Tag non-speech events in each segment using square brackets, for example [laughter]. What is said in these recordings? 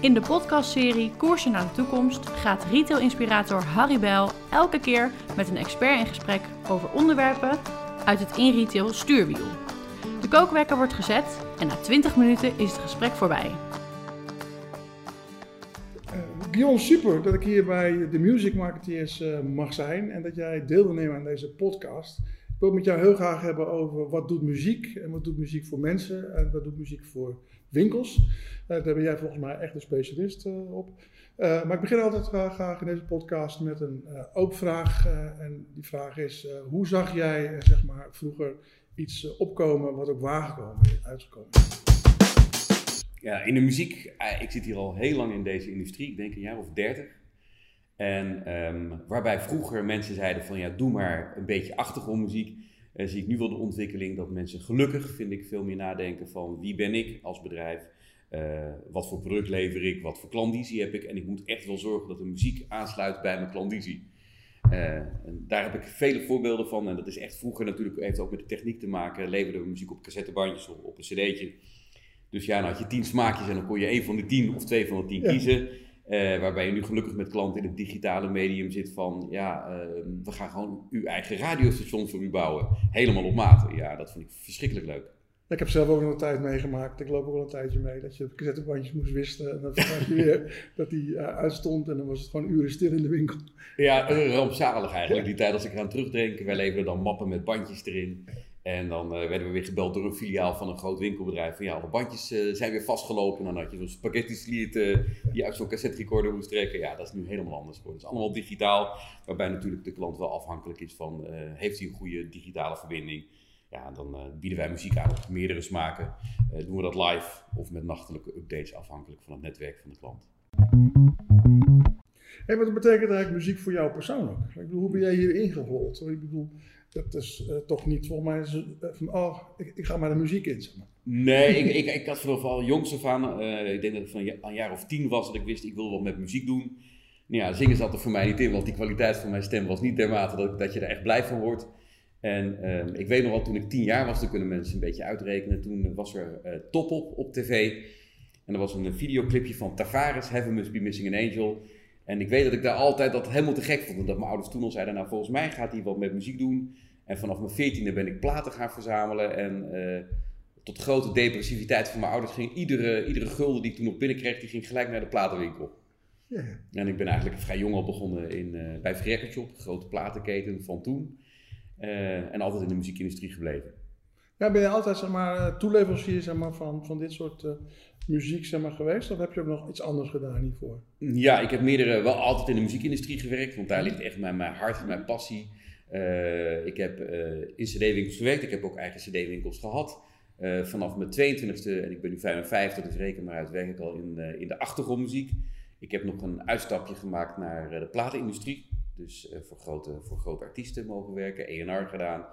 In de podcastserie Koersen naar de toekomst gaat retail-inspirator Harry Bel elke keer met een expert in gesprek over onderwerpen uit het in-retail stuurwiel. De kookwekker wordt gezet en na 20 minuten is het gesprek voorbij. Guillaume, super dat ik hier bij de Music Marketeers uh, mag zijn en dat jij deel nemen aan deze podcast. Ik wil het met jou heel graag hebben over wat doet muziek en wat doet muziek voor mensen en wat doet muziek voor winkels. Uh, daar ben jij volgens mij echt een specialist uh, op. maar ik begin altijd graag in deze podcast met een open vraag. en die vraag is, hoe zag jij zeg maar, vroeger iets opkomen wat ook waargekomen is, uitgekomen Ja, in de muziek, ik zit hier al heel lang in deze industrie, ik denk een jaar of dertig. En um, waarbij vroeger mensen zeiden van ja, doe maar een beetje achtergrondmuziek. Uh, zie ik nu wel de ontwikkeling dat mensen gelukkig, vind ik, veel meer nadenken van wie ben ik als bedrijf. Uh, wat voor product lever ik, wat voor klandizie heb ik. En ik moet echt wel zorgen dat de muziek aansluit bij mijn klandizie. Uh, en daar heb ik vele voorbeelden van. En dat is echt vroeger natuurlijk, heeft ook met de techniek te maken. Leverden we muziek op cassettebandjes of op een cd'tje. Dus ja, dan had je tien smaakjes en dan kon je één van de tien of twee van de tien ja. kiezen. Uh, waarbij je nu gelukkig met klanten in het digitale medium zit van, ja, uh, we gaan gewoon uw eigen radiostation voor u bouwen. Helemaal op maat. Ja, dat vond ik verschrikkelijk leuk. Ik heb zelf ook nog een tijd meegemaakt. Ik loop ook al een tijdje mee. Dat je cassettebandjes moest wisten. En dan je weer [laughs] dat die uh, uitstond. En dan was het gewoon uren stil in de winkel. Ja, rampzalig eigenlijk. Die tijd als ik eraan terugdenk. Wij leverden dan mappen met bandjes erin. En dan uh, werden we weer gebeld door een filiaal van een groot winkelbedrijf. Van ja, alle bandjes uh, zijn weer vastgelopen. En dan had je zo'n spaghetti sliert uh, die uit zo'n cassette recorder moest trekken. Ja, dat is nu helemaal anders geworden. Het is allemaal digitaal. Waarbij natuurlijk de klant wel afhankelijk is van, heeft hij een goede digitale verbinding? Ja, dan bieden wij muziek aan op meerdere smaken. doen we dat live of met nachtelijke updates afhankelijk van het netwerk van de klant. Hey, wat betekent eigenlijk muziek voor jou persoonlijk? Ik bedoel, hoe ben jij hier ingerold? Ik bedoel, dat is uh, toch niet volgens mij uh, van, oh, ik, ik, ga maar de muziek in. Zeg maar. Nee, ik, [laughs] ik, ik had vanaf al jongs af aan, uh, ik denk dat ik van een jaar of tien was, dat ik wist, ik wil wat met muziek doen. Nou ja, zingen zat er voor mij niet in, want die kwaliteit van mijn stem was niet dermate dat, dat je er echt blij van wordt. En ehm, ik weet nog wel, toen ik tien jaar was, toen kunnen mensen een beetje uitrekenen, toen was er Top Op op tv. En er was een videoclipje van Tavares, Heaven Must Be Missing an Angel. En ik weet dat ik daar altijd dat helemaal te gek vond. Dat mijn ouders toen al zeiden, nou volgens mij gaat hij wat met muziek doen. En vanaf mijn veertiende ben ik platen gaan verzamelen. En uh, tot grote depressiviteit van mijn ouders ging iedere, iedere gulden die ik toen nog binnenkreeg, die ging gelijk naar de platenwinkel. En ik ben eigenlijk vrij jong al begonnen in, uh, bij Free Shop, grote platenketen van toen. Uh, en altijd in de muziekindustrie gebleven. Ja, ben je altijd zeg maar, toeleverancier zeg maar, van, van dit soort muziek zeg maar, geweest? Of heb je ook nog iets anders gedaan hiervoor? Ja, ik heb meerdere, wel altijd in de muziekindustrie gewerkt, want daar ligt echt mijn, mijn hart en mijn passie. Uh, ik heb in cd-winkels gewerkt, ik heb ook eigen cd-winkels gehad. Vanaf mijn 22e, en ik ben nu 55, dus reken maar uit, werk ik al in, in de achtergrondmuziek. Ik heb nog een uitstapje gemaakt naar de platenindustrie. Dus voor, grote, voor grote artiesten mogen werken, ENR gedaan.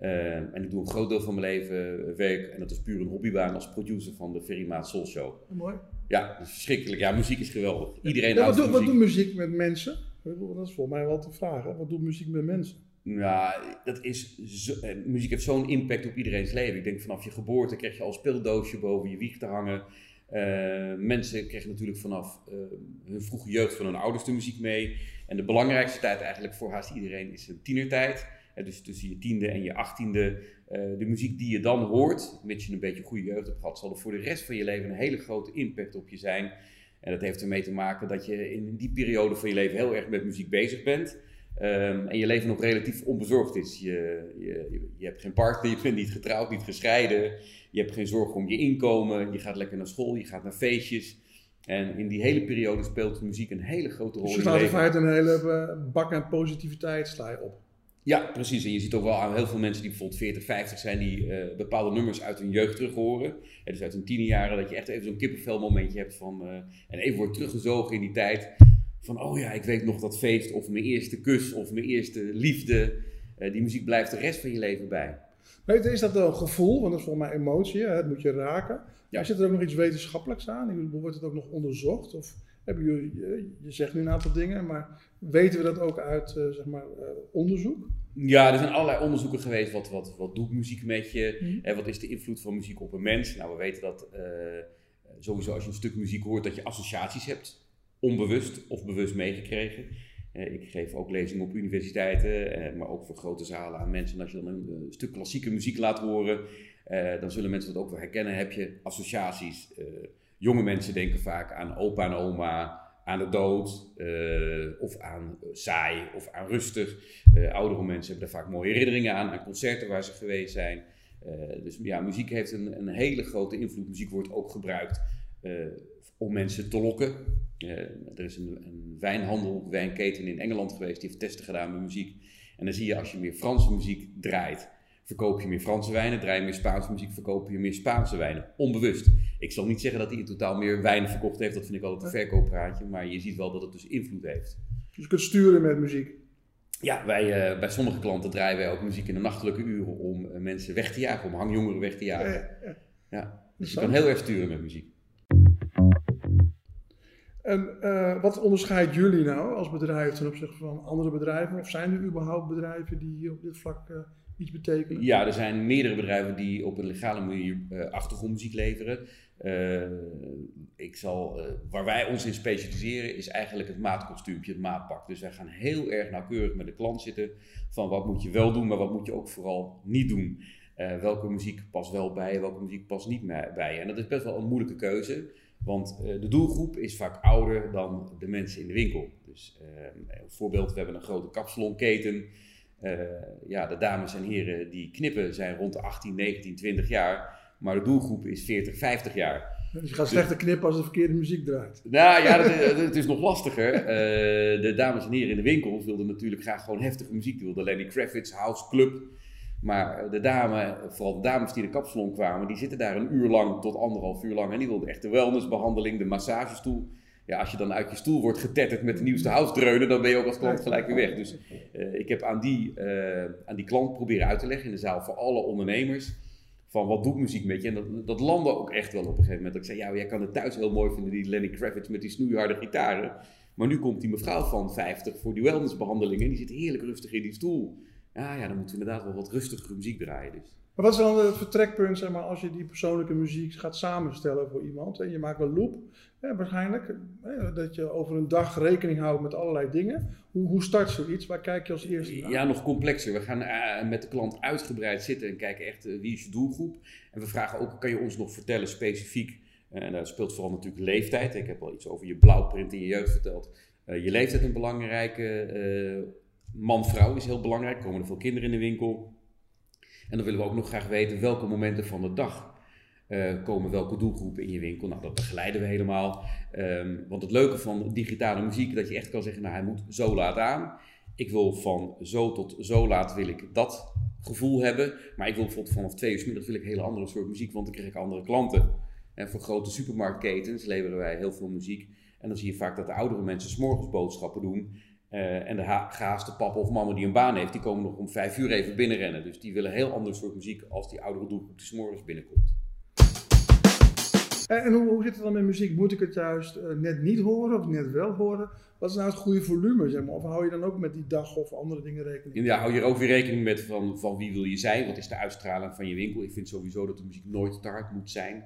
Uh, en ik doe een groot deel van mijn leven werk, en dat is puur een hobbybaan, als producer van de Ferry Maat Soul Show. Mooi. Ja, dat is verschrikkelijk. Ja, muziek is geweldig. Iedereen ja, houdt wat, van doet, muziek. wat doet muziek met mensen? Dat is voor mij wel te vragen. Wat doet muziek met mensen? Ja, dat is zo, eh, muziek heeft zo'n impact op iedereen's leven. Ik denk vanaf je geboorte krijg je al speeldoosje boven je wieg te hangen. Uh, mensen kregen natuurlijk vanaf uh, hun vroege jeugd van hun ouders de muziek mee. En de belangrijkste tijd eigenlijk voor haast iedereen is een tienertijd. Dus tussen je tiende en je achttiende. de muziek die je dan hoort, mits je een beetje goede jeugd hebt gehad, zal er voor de rest van je leven een hele grote impact op je zijn. En dat heeft ermee te maken dat je in die periode van je leven heel erg met muziek bezig bent. Um, en je leven nog relatief onbezorgd is. Je, je, je hebt geen partner, je bent niet getrouwd, niet gescheiden. Je hebt geen zorgen om je inkomen. Je gaat lekker naar school, je gaat naar feestjes. En in die hele periode speelt muziek een hele grote rol dus in je je staat in feite een hele bak aan positiviteit sla je op. Ja, precies. En je ziet ook wel aan heel veel mensen die bijvoorbeeld 40, 50 zijn, die uh, bepaalde nummers uit hun jeugd terug horen. Ja, dus uit hun tienerjaren, dat je echt even zo'n kippenvel momentje hebt van, uh, en even wordt teruggezogen in die tijd. Van, oh ja, ik weet nog dat feest, of mijn eerste kus, of mijn eerste liefde. Uh, die muziek blijft de rest van je leven bij. Weet is dat een gevoel, want dat is volgens mij emotie, hè? het moet je raken. Ja. Zit er ook nog iets wetenschappelijks aan? Wordt het ook nog onderzocht? Of hebben jullie, je zegt nu een aantal dingen, maar weten we dat ook uit zeg maar, onderzoek? Ja, er zijn allerlei onderzoeken geweest. Wat, wat, wat doet muziek met je? Mm. En wat is de invloed van muziek op een mens? Nou, we weten dat uh, sowieso als je een stuk muziek hoort dat je associaties hebt, onbewust of bewust meegekregen. ik geef ook lezingen op universiteiten, maar ook voor grote zalen aan mensen. En als je dan een stuk klassieke muziek laat horen, dan zullen mensen dat ook wel herkennen. Heb je associaties? Jonge mensen denken vaak aan opa en oma, aan de dood, of aan saai of aan rustig. oudere mensen hebben daar vaak mooie herinneringen aan, aan concerten waar ze geweest zijn. Uh, dus ja, muziek heeft een, een, hele grote invloed. Muziek wordt ook gebruikt om mensen te lokken. Er is een, een, wijnhandel, wijnketen in Engeland geweest, die heeft testen gedaan met muziek. En dan zie je als je meer Franse muziek draait, verkoop je meer Franse wijnen. Draai je meer Spaanse muziek, verkoop je meer Spaanse wijnen. Onbewust. Ik zal niet zeggen dat hij in totaal meer wijnen verkocht heeft, dat vind ik altijd een verkooppraatje. Maar je ziet wel dat het dus invloed heeft. Dus je kunt sturen met muziek. Ja, wij, uh, bij sommige klanten draaien wij ook muziek in de nachtelijke uren om uh, mensen weg te jagen, om hangjongeren weg te jagen. Ja, ja. ja. Dus je kan heel erg sturen met muziek. En uh, wat onderscheidt jullie nou als bedrijf ten opzichte van andere bedrijven? Of zijn er überhaupt bedrijven die op dit vlak betekenen? Ja, er zijn meerdere bedrijven die op een legale manier achtergrondmuziek leveren. Uh, ik zal, uh, waar wij ons in specialiseren is eigenlijk het maatkostuumpje, het maatpak. Dus wij gaan heel erg nauwkeurig met de klant zitten van wat moet je wel doen, maar wat moet je ook vooral niet doen. Welke muziek past wel bij welke muziek past niet bij. En dat is best wel een moeilijke keuze, want de doelgroep is vaak ouder dan de mensen in de winkel. Dus voorbeeld, we hebben een grote kapsalonketen. Ja, de dames en heren die knippen zijn rond de 18, 19, 20 jaar. Maar de doelgroep is 40, 50 jaar. Dus je gaat slechter knippen als de verkeerde muziek draait. Nou ja, [laughs] het is nog lastiger. Uh, de dames en heren in de winkels wilden natuurlijk graag gewoon heftige muziek. Die wilden Lenny Kravitz, House Club. Maar de dame, vooral de dames die de kapsalon kwamen, die zitten daar een uur lang tot anderhalf uur lang. En die wilden echt de wellnessbehandeling, de massagestoel. Ja, als je dan uit je stoel wordt getetterd met de nieuwste house dreunen, dan ben je ook als klant gelijk weer weg. Dus uh, ik heb aan die, uh, aan die klant proberen uit te leggen in de zaal voor alle ondernemers van wat doet muziek met je? En dat, dat landde ook echt wel op een gegeven moment. Dat ik zei, ja, jij kan het thuis heel mooi vinden, die Lenny Kravitz met die snoeiharde gitaren. Maar nu komt die mevrouw van 50 voor die wellnessbehandeling en die zit heerlijk rustig in die stoel. Ja, ja, dan moeten we inderdaad wel wat rustigere muziek draaien. Dus. Maar wat is dan het vertrekpunt, zeg maar, als je die persoonlijke muziek gaat samenstellen voor iemand? En je maakt een loop, waarschijnlijk, hè, dat je over een dag rekening houdt met allerlei dingen. Hoe, hoe start zoiets? Waar kijk je als eerste naar? Ja, nog complexer. We gaan uh, met de klant uitgebreid zitten en kijken echt uh, wie is je doelgroep. En we vragen ook, kan je ons nog vertellen specifiek, uh, en daar speelt vooral natuurlijk leeftijd. Ik heb al iets over je blauwprint in je jeugd verteld. je leeftijd een belangrijke, man-vrouw is heel belangrijk. Komen er veel kinderen in de winkel. En dan willen we ook nog graag weten welke momenten van de dag uh, komen welke doelgroepen in je winkel. Nou, dat begeleiden we helemaal. Um, want het leuke van digitale muziek, dat je echt kan zeggen, nou hij moet zo laat aan. Ik wil van zo tot zo laat wil ik dat gevoel hebben. Maar ik wil bijvoorbeeld vanaf twee uur middag wil ik een hele andere soort muziek, want dan krijg ik andere klanten. En voor grote supermarktketens leveren wij heel veel muziek. En dan zie je vaak dat de oudere mensen s'morgens boodschappen doen. Uh, en de gaaste papa of mama die een baan heeft, die komen nog om vijf uur even binnenrennen. Dus die willen een heel ander soort muziek als die oudere doelgroep die s'morgens binnenkomt. En, en hoe, hoe, zit het dan met muziek? Moet ik het juist uh, net niet horen of net wel horen? Wat is nou het goede volume, zeg maar? Of hou je dan ook met die dag of andere dingen rekening? Ja, hou je er ook weer rekening met van, van wie wil je zijn? Wat is de uitstraling van je winkel? Ik vind sowieso dat de muziek nooit te hard moet zijn.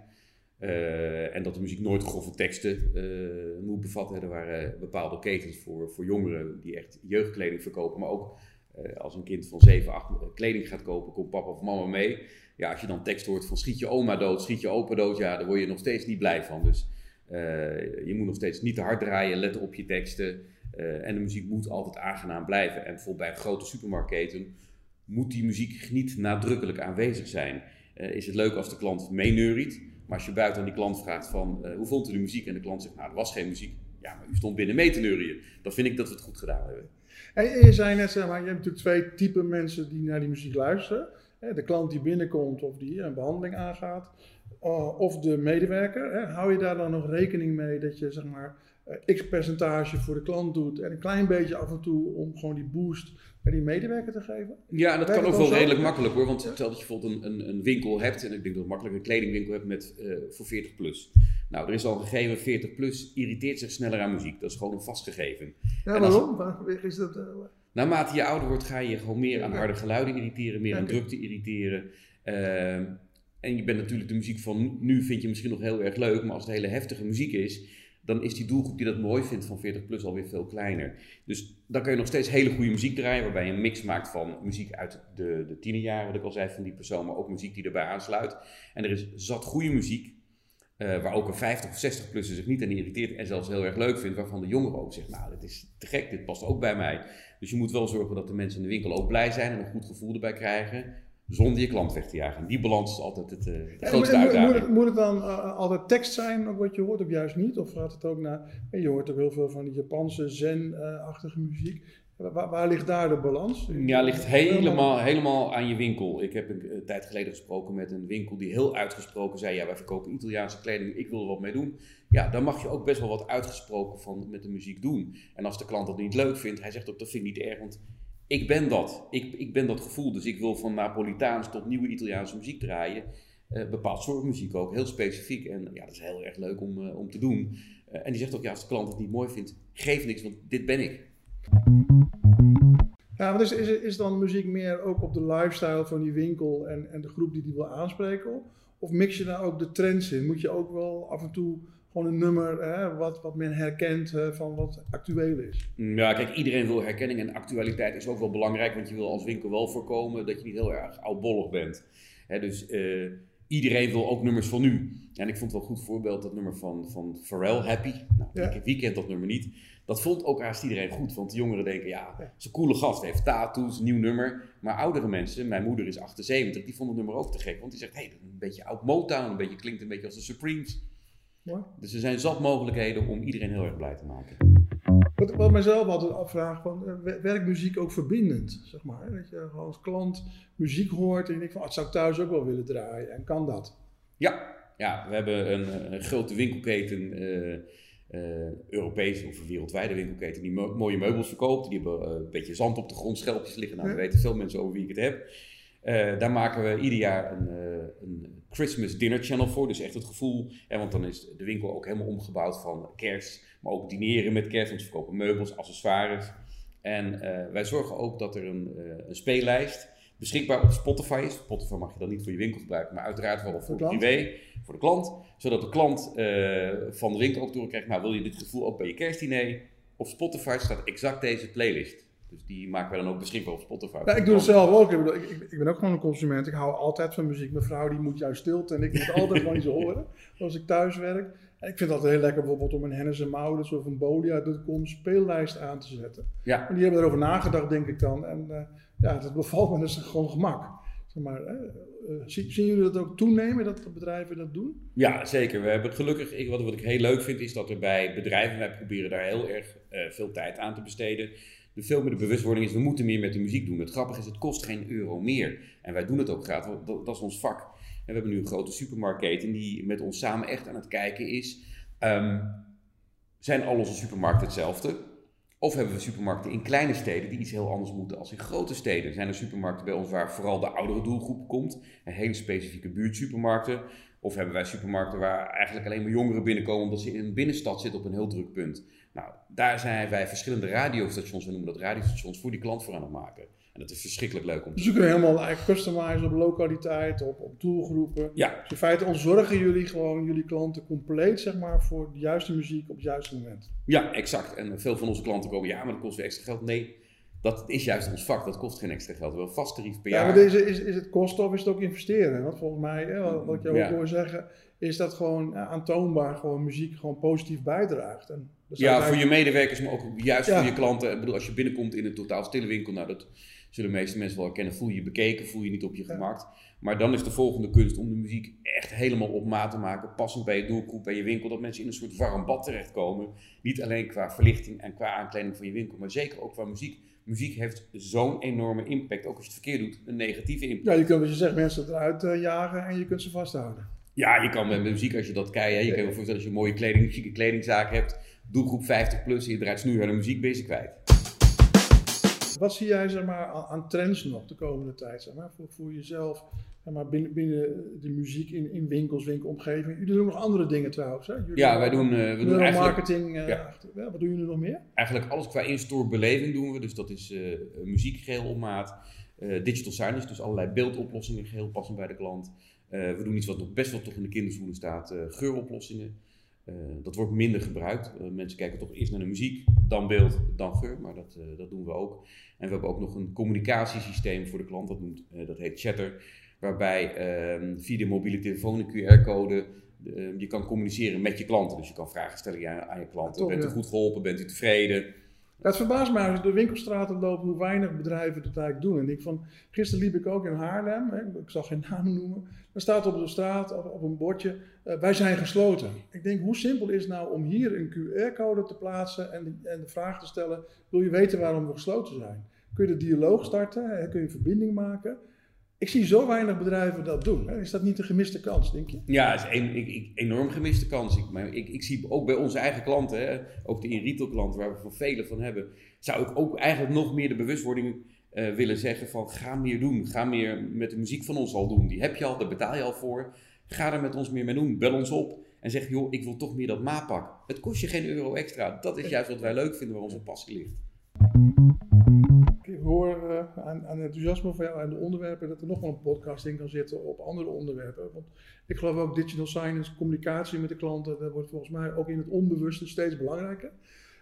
Uh, en dat de muziek nooit grove teksten uh, moet bevatten. Er waren bepaalde ketens voor, voor jongeren die echt jeugdkleding verkopen. Maar ook uh, als een kind van 7, 8 kleding gaat kopen, komt papa of mama mee. Ja, als je dan tekst hoort van schiet je oma dood, schiet je opa dood, ja, daar word je nog steeds niet blij van. Dus je moet nog steeds niet te hard draaien, let op je teksten. en de muziek moet altijd aangenaam blijven. En bijvoorbeeld bij een grote supermarktketen moet die muziek niet nadrukkelijk aanwezig zijn. is het leuk als de klant meeneuriet. Maar als je buiten die klant vraagt van uh, hoe vond u de muziek? En de klant zegt, nou er was geen muziek. Ja, maar u stond binnen mee te neurien. Dan vind ik dat we het goed gedaan hebben. En je zei net, zeg maar, je hebt natuurlijk twee typen mensen die naar die muziek luisteren. De klant die binnenkomt of die een behandeling aangaat. Eh, of de medewerker. Hou je daar dan nog rekening mee dat je zeg maar eh, x percentage voor de klant doet en een klein beetje af en toe om gewoon die boost naar die medewerker te geven? Ja, en dat kan ook wel redelijk makkelijk hoor. Want stel dat je bijvoorbeeld een, een, een, winkel hebt, en ik denk dat het makkelijk een kledingwinkel hebt met, uh, voor 40 plus. Nou, er is al een gegeven 40 plus irriteert zich sneller aan muziek. Dat is gewoon een vast gegeven. Ja, waarom? Als, is dat, uh, naarmate je ouder wordt, ga je gewoon meer aan harde geluiden irriteren, meer aan drukte irriteren. Uh, en je bent natuurlijk de muziek van nu vind je misschien nog heel erg leuk, maar als het hele heftige muziek is, dan is die doelgroep die dat mooi vindt van 40 plus alweer veel kleiner. Dus dan kan je nog steeds hele goede muziek draaien, waarbij je een mix maakt van muziek uit de, de tienerjaren, wat ik al zei van die persoon, maar ook muziek die erbij aansluit. En er is zat goede muziek, uh, waar ook een 50 of 60 plusser zich niet aan irriteert en zelfs heel erg leuk vindt, waarvan de jongeren ook zegt, nou, dit is te gek, dit past ook bij mij. Dus je moet wel zorgen dat de mensen in de winkel ook blij zijn en een goed gevoel erbij krijgen zonder je klant weg te jagen. En die balans is altijd het, uh, de grootste moet, uitdaging. Moet het, moet het dan uh, altijd tekst zijn, ook wat je hoort, of juist niet? Of gaat het ook naar... Je hoort ook heel veel van die Japanse zen-achtige muziek. Waar, waar, ligt daar de balans? Ja, ligt helemaal, helemaal aan je winkel. Ik heb een, een, tijd geleden gesproken met een winkel die heel uitgesproken zei: Ja, wij verkopen Italiaanse kleding, ik wil er wat mee doen. Ja, dan mag je ook best wel wat uitgesproken van, met de muziek doen. En als de klant dat niet leuk vindt, hij zegt ook: Dat vind ik niet erg, want ik ben dat. Ik, ik ben dat gevoel. Dus ik wil van Napolitaans tot nieuwe Italiaanse muziek draaien. Uh, bepaald soort muziek ook, heel specifiek. En ja, dat is heel erg leuk om, uh, om te doen. Uh, en die zegt ook, ja, als de klant het niet mooi vindt, geef niks, want dit ben ik. Ja, maar is, is, is dan muziek meer ook op de lifestyle van die winkel en, en de groep die die wil aanspreken? Of mix je daar ook de trends in? Moet je ook wel af en toe gewoon een nummer hè, wat, wat men herkent uh, van wat actueel is. Ja, kijk, iedereen wil herkenning en actualiteit is ook wel belangrijk, want je wil als winkel wel voorkomen dat je niet heel erg oudbollig bent. Hè, dus uh, iedereen wil ook nummers van nu. En ik vond wel een goed voorbeeld, dat nummer van, van Pharrell, Happy. Nou, ja. wie kent dat nummer niet? Dat vond ook haast iedereen goed, want de jongeren denken, ja, is een coole gast, heeft tattoos, nieuw nummer. Maar oudere mensen, mijn moeder is 78, die vonden het nummer ook te gek, want die zegt, hé, hey, een beetje oud Motown, een beetje, klinkt een beetje als de Supremes. Dus er zijn zat mogelijkheden om iedereen heel erg blij te maken. Wat, wat ik mezelf altijd afvraag, van, werkt muziek ook verbindend? Zeg maar, dat je gewoon als klant muziek hoort en je denkt van, oh, dat zou ik thuis ook wel willen draaien. En kan dat? Ja, ja we hebben een, een grote winkelketen, uh, uh, Europese of wereldwijde winkelketen, die mo mooie meubels verkoopt. Die hebben uh, een beetje zand op de grond, schelpjes liggen. Nou, weten veel mensen over wie ik het heb. Uh, daar maken we ieder jaar een, uh, een, Christmas dinner channel voor. Dus echt het gevoel, hè, want dan is de winkel ook helemaal omgebouwd van kerst. Maar ook dineren met kerst, want ze verkopen meubels, accessoires. En uh, wij zorgen ook dat er een, een, speellijst beschikbaar op Spotify is. Spotify mag je dan niet voor je winkel gebruiken, maar uiteraard wel voor, voor privé, voor de klant. Zodat de klant van de winkel ook doorkrijgt, nou wil je dit gevoel ook bij je kerstdiner? Op Spotify staat exact deze playlist. Dus die maken we dan ook beschikbaar op Spotify. Ja, ik doe het zelf ook. Ik, ik, ik, ben ook gewoon een consument. Ik hou altijd van muziek. Mijn vrouw die moet juist stilte en ik moet altijd [laughs] gewoon iets horen als ik thuis werk. En ik vind het altijd heel lekker bijvoorbeeld om een Hennis en Maurits of een Bolia.com speellijst aan te zetten. Ja. En die hebben erover nagedacht, denk ik dan. En uh, ja, dat bevalt me, dat is gewoon gemak. Zeg maar, uh, zien, jullie dat ook toenemen, dat bedrijven dat doen? Ja, zeker. We hebben gelukkig, ik, wat, wat ik heel leuk vind, is dat er bij bedrijven, wij proberen daar heel erg uh, veel tijd aan te besteden de veel meer de bewustwording is, we moeten meer met de muziek doen. Het grappige is, het kost geen euro meer. En wij doen het ook graag, dat, dat is ons vak. En we hebben nu een grote supermarktketen die met ons samen echt aan het kijken is... Um, zijn al onze supermarkten hetzelfde? Of hebben we supermarkten in kleine steden die iets heel anders moeten als in grote steden? Zijn er supermarkten bij ons waar vooral de oudere doelgroep komt? En hele specifieke buurtsupermarkten? Of hebben wij supermarkten waar eigenlijk alleen maar jongeren binnenkomen omdat ze in een binnenstad zitten op een heel druk punt? Nou, daar zijn wij verschillende radiostations, we noemen dat radiostations, voor die klant voor aan het maken. En dat is verschrikkelijk leuk om te Dus je kunt helemaal eigenlijk customizen op lokaliteit, op, op doelgroepen. Ja. Dus in feite ontzorgen jullie gewoon jullie klanten compleet, zeg maar, voor de juiste muziek op het juiste moment. Ja, exact. En veel van onze klanten komen, ja, maar dat kost weer extra geld. Nee, dat is juist ons vak, dat kost geen extra geld. We hebben een vast tarief per ja, jaar. maar deze, is, is het kosten of is het ook investeren? Want volgens mij, hè, wat, wat ik jou Ja. ook hoor zeggen, is dat gewoon ja, aantoonbaar gewoon muziek gewoon positief bijdraagt. En Ja, voor je medewerkers, maar ook juist Ja. voor je klanten. Ik bedoel, als je binnenkomt in een totaal stille winkel, nou dat zullen de meeste mensen wel herkennen. Voel je je bekeken, voel je niet op je Ja. gemak. Maar dan is de volgende kunst om de muziek echt helemaal op maat te maken. Passend bij je doelgroep, bij je winkel. Dat mensen in een soort warm bad terechtkomen. Niet alleen qua verlichting en qua aankleding van je winkel, maar zeker ook qua muziek. Muziek heeft zo'n enorme impact. Ook als je het verkeerd doet, een negatieve impact. Ja, je kunt, wat je zegt, mensen eruit eh, jagen en je kunt ze vasthouden. Ja, je kan met muziek, als je dat kijkt, je kan je voorstellen als je een mooie kleding, chique kledingzaak hebt, doelgroep 50 plus, en je draait snoeihard de muziek, ben kwijt. Wat zie jij zeg maar, aan, aan trends nog de komende tijd zeg maar, voor, voor jezelf maar, binnen, binnen de muziek in, in winkels, winkelomgeving? Jullie doen nog andere dingen trouwens. Hè? Jullie Ja, wij doen, eh, we doen eigenlijk, marketing. eh, ja. achter- ja, wat doen jullie nog meer? eigenlijk alles qua in-store beleving doen we. Dus dat is eh, muziek geheel op maat, eh, digital signage, dus allerlei beeldoplossingen geheel passend bij de klant. we doen iets wat nog best wel toch in de kinderschoenen staat, geuroplossingen. dat wordt minder gebruikt. mensen kijken toch eerst naar de muziek, dan beeld, dan geur, maar dat, dat doen we ook. En we hebben ook nog een communicatiesysteem voor de klant, dat, noemt, dat heet Chatter, waarbij ehm, via de mobiele telefoon een QR-code Ehm, je kan communiceren met je klanten. Dus je kan vragen stellen aan, je klanten. bent u goed geholpen? Bent u tevreden? het verbaast mij als je door winkelstraten loopt hoe weinig bedrijven dat eigenlijk doen. En ik van, gisteren liep ik ook in Haarlem, hè, ik zal geen namen noemen. Dan staat op de straat, op, op een bordje, uh, wij zijn gesloten. Ik denk, hoe simpel is het nou om hier een QR-code te plaatsen en de, en de vraag te stellen, wil je weten waarom we gesloten zijn? Kun je de dialoog starten, hè, kun je een verbinding maken. Ik zie zo weinig bedrijven dat doen. Is dat niet een gemiste kans, denk je? Ja, het is een, ik, enorm gemiste kans. Ik, maar ik, ik zie ook bij onze eigen klanten, hè, ook de in-retail klanten waar we van velen van hebben, zou ik ook eigenlijk nog meer de bewustwording uh, willen zeggen van ga meer doen. Ga meer met de muziek van ons al doen. Die heb je al, daar betaal je al voor. Ga er met ons meer mee doen. Bel ons op en zeg joh, ik wil toch meer dat maapak. Het kost je geen euro extra. Dat is juist wat wij leuk vinden waar onze passie ligt ik hoor uh, aan, aan enthousiasme van jou en de onderwerpen dat er nog wel een podcast in kan zitten op andere onderwerpen. Want ik geloof ook digital science, communicatie met de klanten, dat wordt volgens mij ook in het onbewuste steeds belangrijker.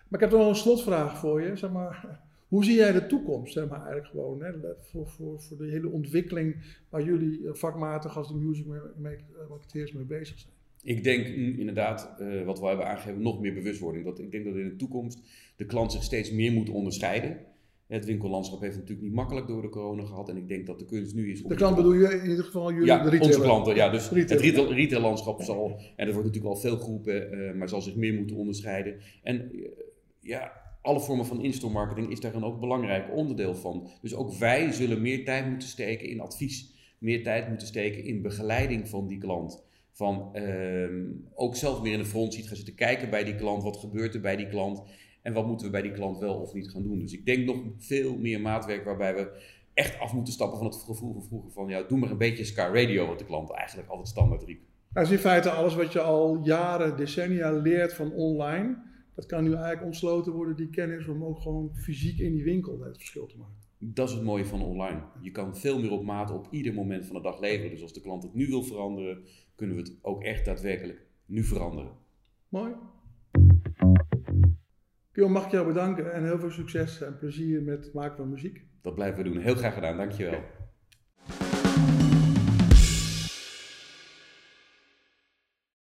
Maar ik heb nog een slotvraag voor je. Zeg maar, hoe zie jij de toekomst, zeg maar, eigenlijk gewoon, hè, voor, voor, voor de hele ontwikkeling waar jullie eh, vakmatig als de music marketeers mee bezig zijn? Ik denk inderdaad, uh, wat we hebben aangegeven, nog meer bewustwording. Dat, ik denk dat in de toekomst de klant zich steeds meer moet onderscheiden. Het winkellandschap heeft natuurlijk niet makkelijk door de corona gehad. En ik denk dat de kunst nu is... De klant bedoel je in ieder geval jullie, ja, de onze klanten. Ja, dus het retail, retaillandschap zal... En er wordt natuurlijk al veel geroepen, uh, maar zal zich meer moeten onderscheiden. En uh, ja, alle vormen van in-store marketing is daar een ook belangrijk onderdeel van. Dus ook wij zullen meer tijd moeten steken in advies. Meer tijd moeten steken in begeleiding van die klant. Van uh, ook zelf meer in de front ziet gaan zitten kijken bij die klant. Wat gebeurt er bij die klant? En wat moeten we bij die klant wel of niet gaan doen? Dus ik denk nog veel meer maatwerk waarbij we echt af moeten stappen van het gevoel van vroeger van ja, doe maar een beetje Sky Radio, wat de klant eigenlijk altijd standaard riep. Dat is in feite alles wat je al jaren, decennia leert van online. Dat kan nu eigenlijk ontsloten worden, die kennis, om ook gewoon fysiek in die winkel het verschil te maken. Dat is het mooie van online. Je kan veel meer op maat op ieder moment van de dag leveren. Dus als de klant het nu wil veranderen, kunnen we het ook echt daadwerkelijk nu veranderen. Mooi. Kion, mag ik jou bedanken en heel veel succes en plezier met het maken van muziek. Dat blijven we doen. Heel graag gedaan. Dankjewel.